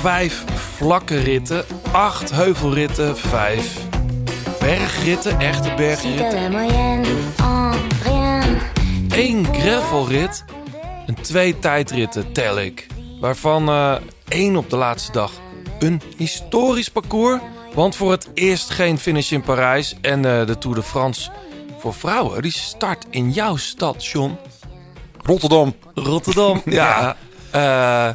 vijf vlakke ritten, acht heuvelritten, vijf bergritten, echte bergritten, één gravelrit en twee tijdritten tel ik. Waarvan eh, één op de laatste dag een historisch parcours. Want voor het eerst geen finish in Parijs en eh, de Tour de France voor vrouwen. Die start in jouw stad, John. Rotterdam. Rotterdam. ja. Eh, eh,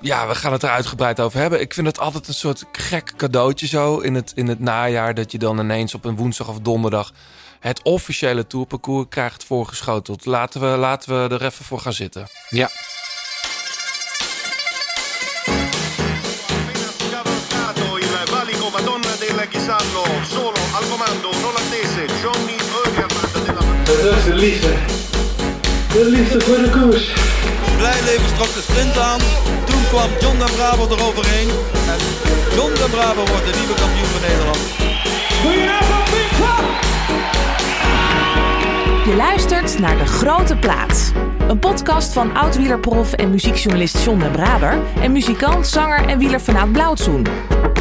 ja, we gaan het er uitgebreid over hebben. Ik vind het altijd een soort gek cadeautje zo in het, in het najaar. Dat je dan ineens op een woensdag of donderdag het officiële tourparcours krijgt voorgeschoteld. Laten we, laten we er even voor gaan zitten. Ja. Dat is de liefde. De liefde voor de koers. Blijleven trok de sprint aan. Kwam John de Bravo eroverheen. En John de Bravo wordt de nieuwe kampioen van Nederland. Je luistert naar De Grote Plaats. Een podcast van oud-wielerprof en muziekjournalist John de Braber... en muzikant, zanger en wielerfanaat Blauwtsoen.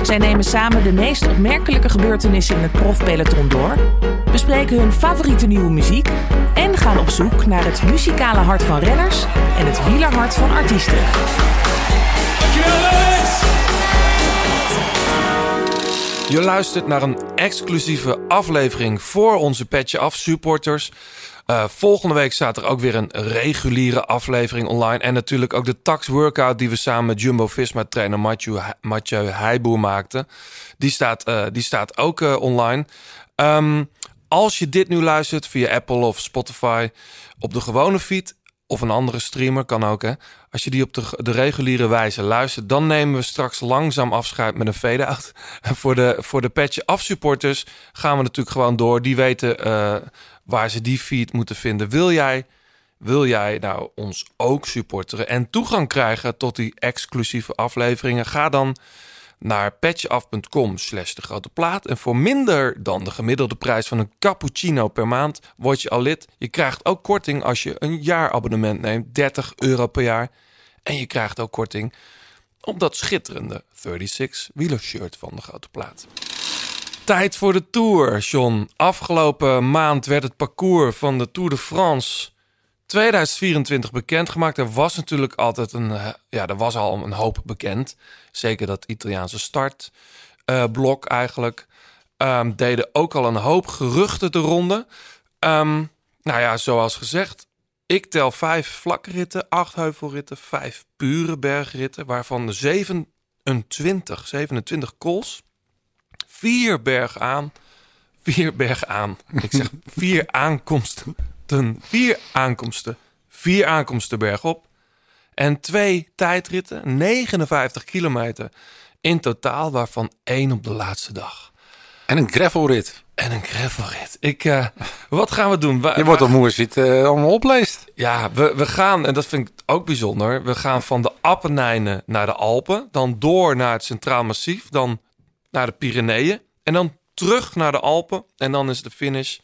Zij nemen samen de meest opmerkelijke gebeurtenissen in het profpeloton door... bespreken hun favoriete nieuwe muziek... en gaan op zoek naar het muzikale hart van renners... en het wielerhart van artiesten. Je luistert naar een exclusieve aflevering voor onze Petje Af supporters. Eh, volgende week staat er ook weer een reguliere aflevering online. En natuurlijk ook de tax workout die we samen met Jumbo-Visma trainer Mathieu, Mathieu Heijboer maakten. Die staat, eh, die staat ook eh, online. Ehm, als je dit nu luistert via Apple of Spotify op de gewone feed of een andere streamer, kan ook hè. Als je die op de, de reguliere wijze luistert, dan nemen we straks langzaam afscheid met een fade-out. En voor de, voor de patch af supporters gaan we natuurlijk gewoon door. Die weten eh, waar ze die feed moeten vinden. Wil jij, wil jij nou ons ook supporteren en toegang krijgen tot die exclusieve afleveringen? Ga dan naar patchaf.com slash de grote plaat. En voor minder dan de gemiddelde prijs van een cappuccino per maand word je al lid. Je krijgt ook korting als je een jaarabonnement neemt, 30 euro per jaar. En je krijgt ook korting op dat schitterende 36 wielershirt van de grote plaat. Tijd voor de Tour, John. Afgelopen maand werd het parcours van de Tour de France 2024 bekendgemaakt. Er was natuurlijk altijd een, eh, ja, er was al een hoop bekend. Zeker dat Italiaanse startblok eigenlijk. Ehm, deden ook al een hoop geruchten de ronde. Ehm, nou ja, zoals gezegd, ik tel vijf vlakritten, acht heuvelritten, vijf pure bergritten, waarvan de 27, 27 kools, vier berg aan, vier berg aan. Ik zeg vier aankomsten, vier aankomsten, vier aankomsten bergop en twee tijdritten, 59 kilometer in totaal, waarvan één op de laatste dag. En een gravelrit. En een gravelrit. Ik, eh, wat gaan we doen? We, Je wordt al moe het eh, allemaal opleest. Ja, we, we gaan, en dat vind ik ook bijzonder. We gaan van de Appenijnen naar de Alpen. Dan door naar het Centraal Massief. Dan naar de Pyreneeën. En dan terug naar de Alpen. En dan is de finish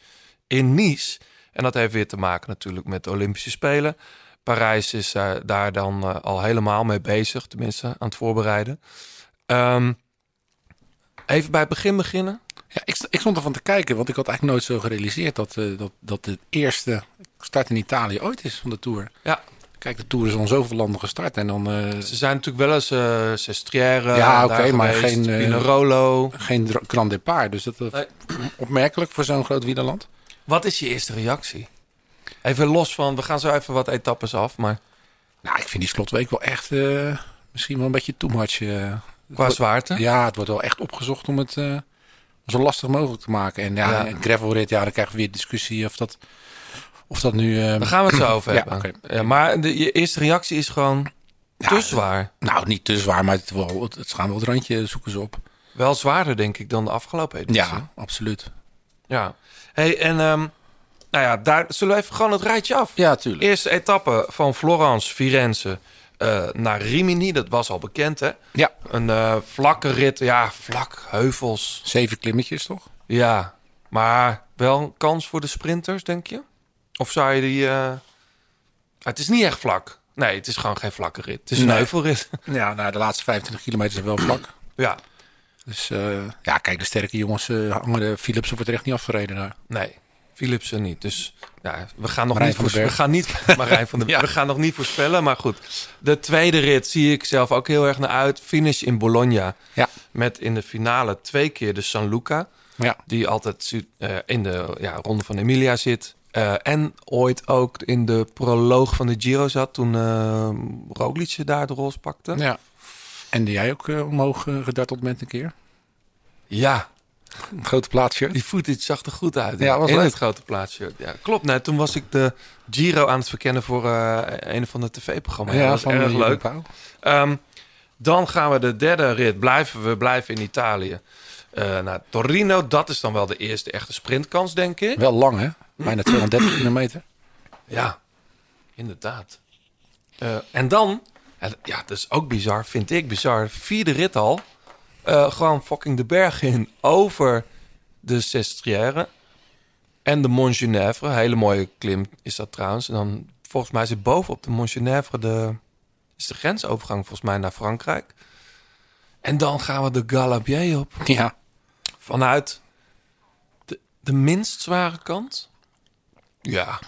in Nice. En dat heeft weer te maken natuurlijk met de Olympische Spelen. Parijs is eh, daar dan eh, al helemaal mee bezig. Tenminste, aan het voorbereiden. Ehm, even bij het begin beginnen. Ja, ik, ik stond ervan te kijken, want ik had eigenlijk nooit zo gerealiseerd dat, eh, dat, dat de eerste start in Italië ooit is van de Tour. Ja, Kijk, de Tour is al zoveel landen gestart en dan ze zijn natuurlijk wel eens eh Sestriere. Ja, oké, maar geweest, geen, Pinerolo. geen grand départ. Dus dat is Nee. opmerkelijk voor zo'n groot wielerland. Wat is je eerste reactie? Even los van, we gaan zo even wat etappes af, maar Nou, ik vind die slotweek wel echt eh, misschien wel een beetje too much. eh. Qua wordt- zwaarte. Ja, het wordt wel echt opgezocht om het eh, zo lastig mogelijk te maken. En ja, Ja. een gravelrit, ja, dan krijgen we weer discussie of dat, of dat nu... eh, Daar gaan we het zo over Ja, hebben. oké. Ja, maar de, je eerste reactie is gewoon Ja, te zwaar. Nou, niet te zwaar, maar het, wel, het, het gaan wel het randje zoeken ze op. Wel zwaarder, denk ik, dan de afgelopen editie. Ja, absoluut. Ja. Hey, en ehm, nou ja, daar zullen we even gewoon het rijtje af. Ja, tuurlijk. Eerste etappe van Florence, Firenze eh, naar Rimini. Dat was al bekend, hè? Ja, Een eh, vlakke rit. Ja, vlak, heuvels. zeven klimmetjes toch? Ja, maar wel een kans voor de sprinters, denk je? Of zou je die... eh, Het is niet echt vlak. Nee, het is gewoon geen vlakke rit. Het is een Nee. heuvelrit. Ja, nou, de laatste 25 kilometer zijn wel vlak. ja, Dus eh, ja, kijk, de sterke jongens eh, hangen de Philips wordt echt niet afgereden daar. nee. Philipsen niet. Dus ja, we gaan nog Marijn niet Berg. we gaan niet Marijn van Ja. We gaan nog niet voorspellen, maar goed. De tweede rit zie ik zelf ook heel erg naar uit. Finish in Bologna. Ja. Met in de finale twee keer de San Luca. Ja, Die altijd eh, in de ja, ronde van Emilia zit. En ooit ook in de proloog van de Giro zat. Toen uh, Roglic daar de roze pakte. ja. En jij ook eh, omhoog eh, gedarteld bent een keer? Ja, Een grote plaatsje. die footage zag er goed uit. Ja, was in leuk. het grote plaatsje. Ja, klopt. Nee, toen was ik de Giro aan het verkennen voor eh, een van de tv-programma's. Ja, dat was van erg leuk. Ehm, dan gaan we de derde rit. Blijven we blijven in Italië. Naar Torino. Dat is dan wel de eerste echte sprintkans, denk ik. Wel lang, hè? Bijna 230 kilometer. Ja, inderdaad. En dan, ja, dat is ook bizar, vind ik bizar. Vierde rit al. Eh, gewoon fucking de berg in over de Sestriere. En de Mont Genèvre. Hele mooie klim is dat trouwens. En dan, volgens mij zit bovenop de Mont Genèvre de, is de grensovergang volgens mij naar Frankrijk. En dan gaan we de Galabier op. Ja. Vanuit de, de minst zware kant? Ja.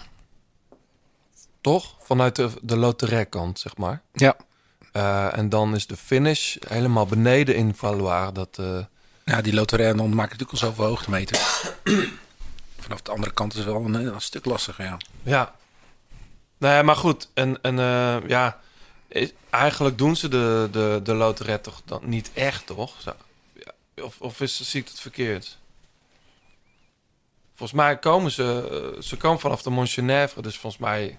Toch? Vanuit de, de loterij-kant, zeg maar. Ja. Eh, en dan is de finish helemaal beneden in Valois. Dat, eh, Ja, die loterij dan maakt natuurlijk al zoveel hoogtemeters. Vanaf de andere kant is het wel een, een stuk lastiger, ja. ja. Nee, maar goed. En, en eh, ja, is- eigenlijk doen ze de, de, de loterij toch dan niet echt, toch? Zo, ja. Of, of is, zie ik het verkeerd? Volgens mij komen ze... ze komen vanaf de Mont Genèvre, dus volgens mij...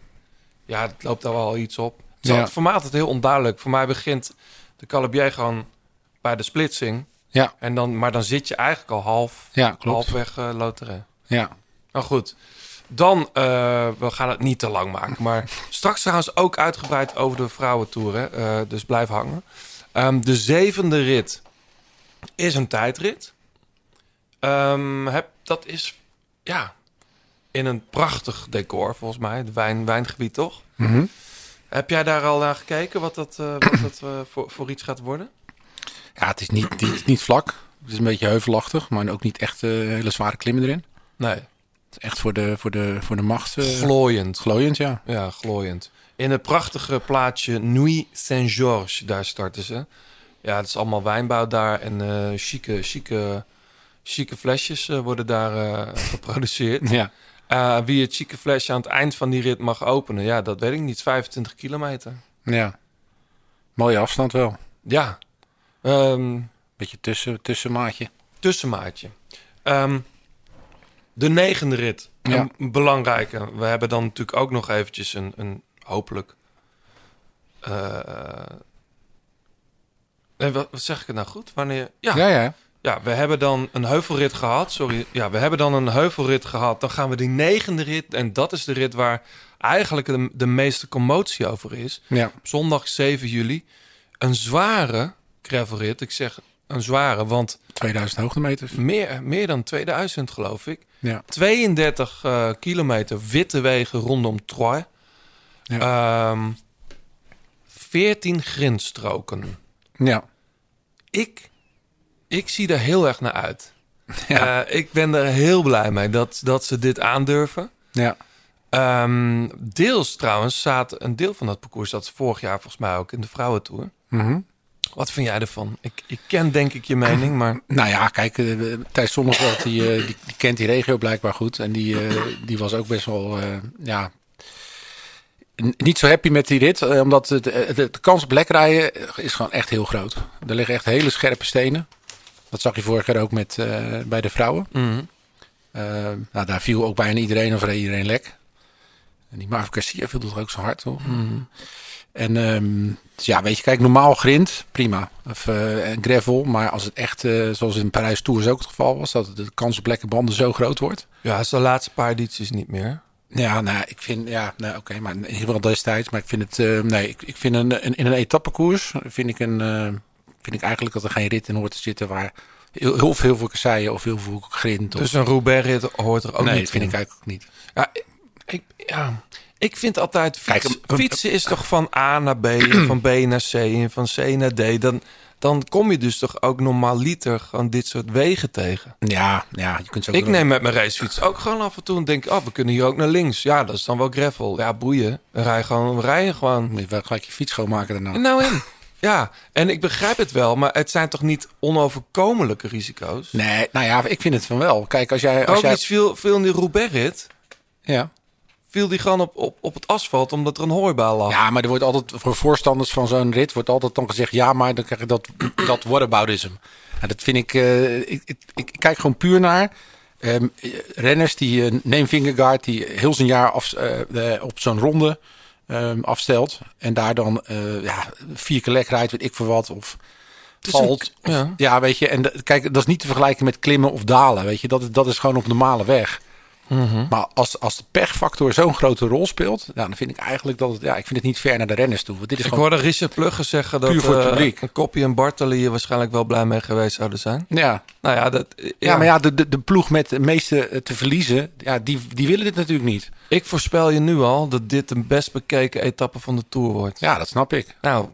Ja, het loopt daar wel iets op. Het Ja. voor mij altijd heel onduidelijk. Voor mij begint de Calabier gewoon bij de splitsing. Ja, En dan, maar dan zit je eigenlijk al half, ja klopt. halfweg eh loterij. Ja. Nou goed, dan, eh, we gaan het niet te lang maken. Maar straks trouwens ook uitgebreid over de vrouwentour. Hè? Eh, dus blijf hangen. Ehm, de zevende rit is een tijdrit. Ehm, heb, dat is, ja, in een prachtig decor volgens mij. Het wijn, wijngebied toch? Mhm. Heb jij daar al naar gekeken wat dat, eh, wat dat eh, voor, voor iets gaat worden? Ja, het is niet, niet, niet vlak. Het is een beetje heuvelachtig, maar ook niet echt eh, hele zware klimmen erin. Nee, Het is echt voor de, voor de, voor de macht glooiend. glooiend, ja. Ja, glooiend. In het prachtige plaatsje Nuit Saint-Georges, daar starten ze. Ja, het is allemaal wijnbouw daar en chique, chique, chique flesjes worden daar geproduceerd. Ja. Eh, wie het chique flesje aan het eind van die rit mag openen, ja, dat weet ik niet. 25 kilometer. ja. Mooie afstand wel. Ja, Ehm, Beetje tussen, tussenmaatje. tussenmaatje. Ehm, de negende rit. Ja. Een belangrijke. We hebben dan natuurlijk ook nog eventjes een, een hopelijk... eh, nee, wat, wat zeg ik het nou goed? Wanneer? Ja, ja. Ja, ja. we hebben dan een heuvelrit gehad. Sorry. Ja, we hebben dan een heuvelrit gehad. Dan gaan we die negende rit. En dat is de rit waar eigenlijk de, de meeste commotie over is. Ja. Zondag 7 juli. Een zware gravelrit. Ik zeg een zware, want 2000 hoogtemeters. meer, meer dan 2000 geloof ik. Ja. 32 eh, kilometer witte wegen rondom Troyes. Ja. Ehm 14 grindstroken. Ja. Ik, ik zie er heel erg naar uit. Ja. Eh, ik ben er heel blij mee dat, dat ze dit aandurven. Ja. Ehm, deels trouwens zat een deel van dat parcours dat vorig jaar volgens mij ook in de vrouwentour. Mhm. Wat vind jij ervan? Ik, ik ken denk ik je mening, maar Nou ja, kijk, eh, Thijs Zonneveld, die, eh, die, die kent die regio blijkbaar goed. En die, eh, die was ook best wel, eh, ja, niet zo happy met die rit. eh, omdat het- de kans op lek rijden is gewoon echt heel groot. Er liggen echt hele scherpe stenen. Dat zag je vorig jaar ook met, eh, bij de vrouwen. Mhm. Eh, nou, daar viel ook bijna iedereen of iedereen lek. En die Marvin Garcia viel toch ook zo hard, toch? En ehm, dus ja, weet je, kijk, normaal grind, prima. Of eh, gravel, maar als het echt, zoals in Parijs Tours ook het geval was, dat de kans op lekke banden zo groot wordt. ja, het is de laatste paar edities niet meer. Ja, nou, ik vind, ja, nou, oké, maar in ieder geval destijds. Maar ik vind het, nee, ik, ik vind een, een, in een etappekoers, vind ik, een, vind ik eigenlijk dat er geen rit in hoort te zitten waar heel, heel veel kasseien of heel veel grind. Of, Dus een Roubaix-rit hoort er ook nee, niet dat vind in. ik eigenlijk ook niet. Ja, ik, ja, Ik vind altijd, fiets- Kijk, een- fietsen is toch van A naar B, en van B naar C en van C naar D. Dan, dan kom je dus toch ook normaaliter gewoon dit soort wegen tegen. Ja, ja, je kunt zo Ik neem met mijn racefiets ook gewoon af en toe en denk, oh, we kunnen hier ook naar links. Ja, dat is dan wel gravel. Ja, boeien. We rijden gewoon, we rijden gewoon. Je wel gelijk je fiets schoonmaken daarna. Nou in. Ja, en ik begrijp het wel, maar het zijn toch niet onoverkomelijke risico's? Nee, nou ja, ik vind het van wel. Kijk, als jij... Als Ook jij viel, viel in die Roubaix-rit, ja. viel die gewoon op, op, op het asfalt omdat er een hooibaal lag. ja, maar er wordt altijd voor voorstanders van zo'n rit... wordt altijd dan gezegd... ja, maar dan krijg je dat, dat whataboutism. En dat vind ik, eh, ik, ik... Ik kijk gewoon puur naar... ehm, renners die... eh neem Vingegaard die heel zijn jaar af, eh, op zo'n ronde ehm, afstelt... en daar dan eh, ja, vier keer lek rijdt, weet ik voor wat... of een- valt. ja. ja. weet je. En kijk, dat is niet te vergelijken met klimmen of dalen. Weet je, dat, dat is gewoon op normale weg. Maar als, als de pechfactor zo'n grote rol speelt, nou, dan vind ik eigenlijk dat het, ja, ik vind het niet ver naar de renners toe. Want dit is Ik hoorde Richard Plugge zeggen dat voor het eh, een Koppie en Bartoli hier waarschijnlijk wel blij mee geweest zouden zijn. ja. Nou ja, dat, Ja, maar ja, de, de, de ploeg met de meeste eh, te verliezen, ja, die, die willen dit natuurlijk niet. ik voorspel je nu al dat dit de best bekeken etappe van de Tour wordt. Ja, dat snap ik. Nou,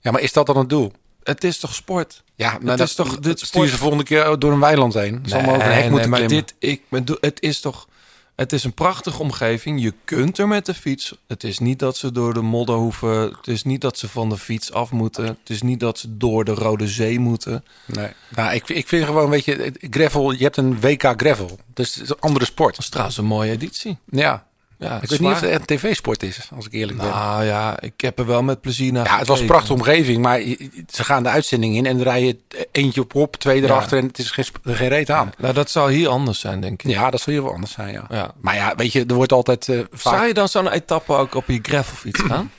Ja, maar is dat dan het doel? het is toch sport? Ja, Het is toch- dit stuur sport- ze volgende keer door een weiland heen. Zal maar over een hek nee, moeten maar klimmen. dit, ik het is toch, het is een prachtige omgeving. Je kunt er met de fiets. Het is niet dat ze door de modder hoeven. Het is niet dat ze van de fiets af moeten. Het is niet dat ze door de Rode Zee moeten. Nee. Nou, ik, ik vind gewoon, weet je, gravel, je hebt een WK gravel. Dus het is een andere sport. Dat is trouwens een mooie editie. Ja. Ja, Ik weet niet of het echt een tv-sport is, als ik eerlijk ben. Nou ja, ik heb er wel met plezier naar Ja, het was een prachtige omgeving, maar ze gaan de uitzending in en dan rij je eentje op op, twee erachter en het is geen, geen reet aan. Nou, dat zou hier anders zijn, denk ik. Ja, dat zal hier wel anders zijn, ja. Ja. Maar ja, weet je, er wordt altijd eh, vaak... Zou je dan zo'n etappe ook op je gravelfiets gaan?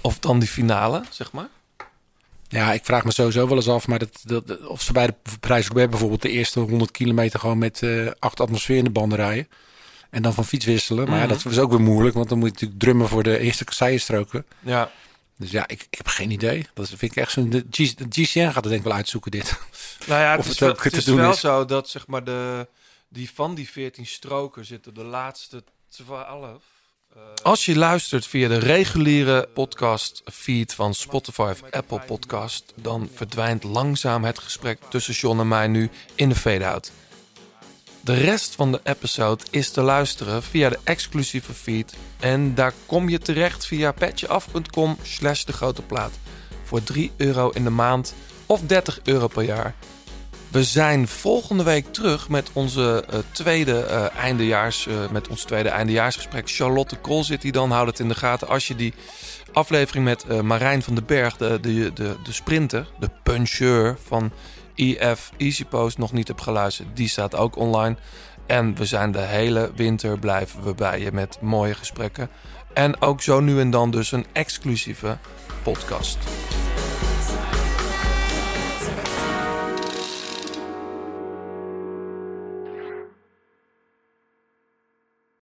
Of dan die finale, zeg maar? Ja, ik vraag me sowieso wel eens af, maar dat, dat, of ze bij de prijs bijvoorbeeld de eerste 100 kilometer gewoon met eh acht atmosfeer in de banden rijden. En dan van fiets wisselen. Maar Mhm. ja, dat is ook weer moeilijk, want dan moet je natuurlijk drummen voor de eerste kasseienstroken. Ja. Dus ja, ik, ik heb geen idee. Dat vind ik echt zo'n... De, G- de GCN gaat het denk ik wel uitzoeken, dit. Nou ja, het Of is het wel, ook het te is doen wel is. zo dat zeg maar de, die van die 14 stroken zitten de laatste 12. eh, Als je luistert via de reguliere podcast feed van Spotify of Apple Podcast, dan verdwijnt langzaam het gesprek tussen John en mij nu in de fade-out. De rest van de episode is te luisteren via de exclusieve feed. En daar kom je terecht via petjeaf.com slash de grote plaat. Voor 3 euro in de maand of 30 euro per jaar. We zijn volgende week terug met onze eh, tweede eh, eindejaars, eh, met ons tweede eindejaarsgesprek. Charlotte Kool zit hier dan, houd het in de gaten. Als je die aflevering met Marijn van den Berg, de, de, de, de sprinter, de puncheur van EF Easy Post nog niet hebt geluisterd, die staat ook online. En we zijn de hele winter blijven we bij je met mooie gesprekken. En ook zo nu en dan dus een exclusieve podcast.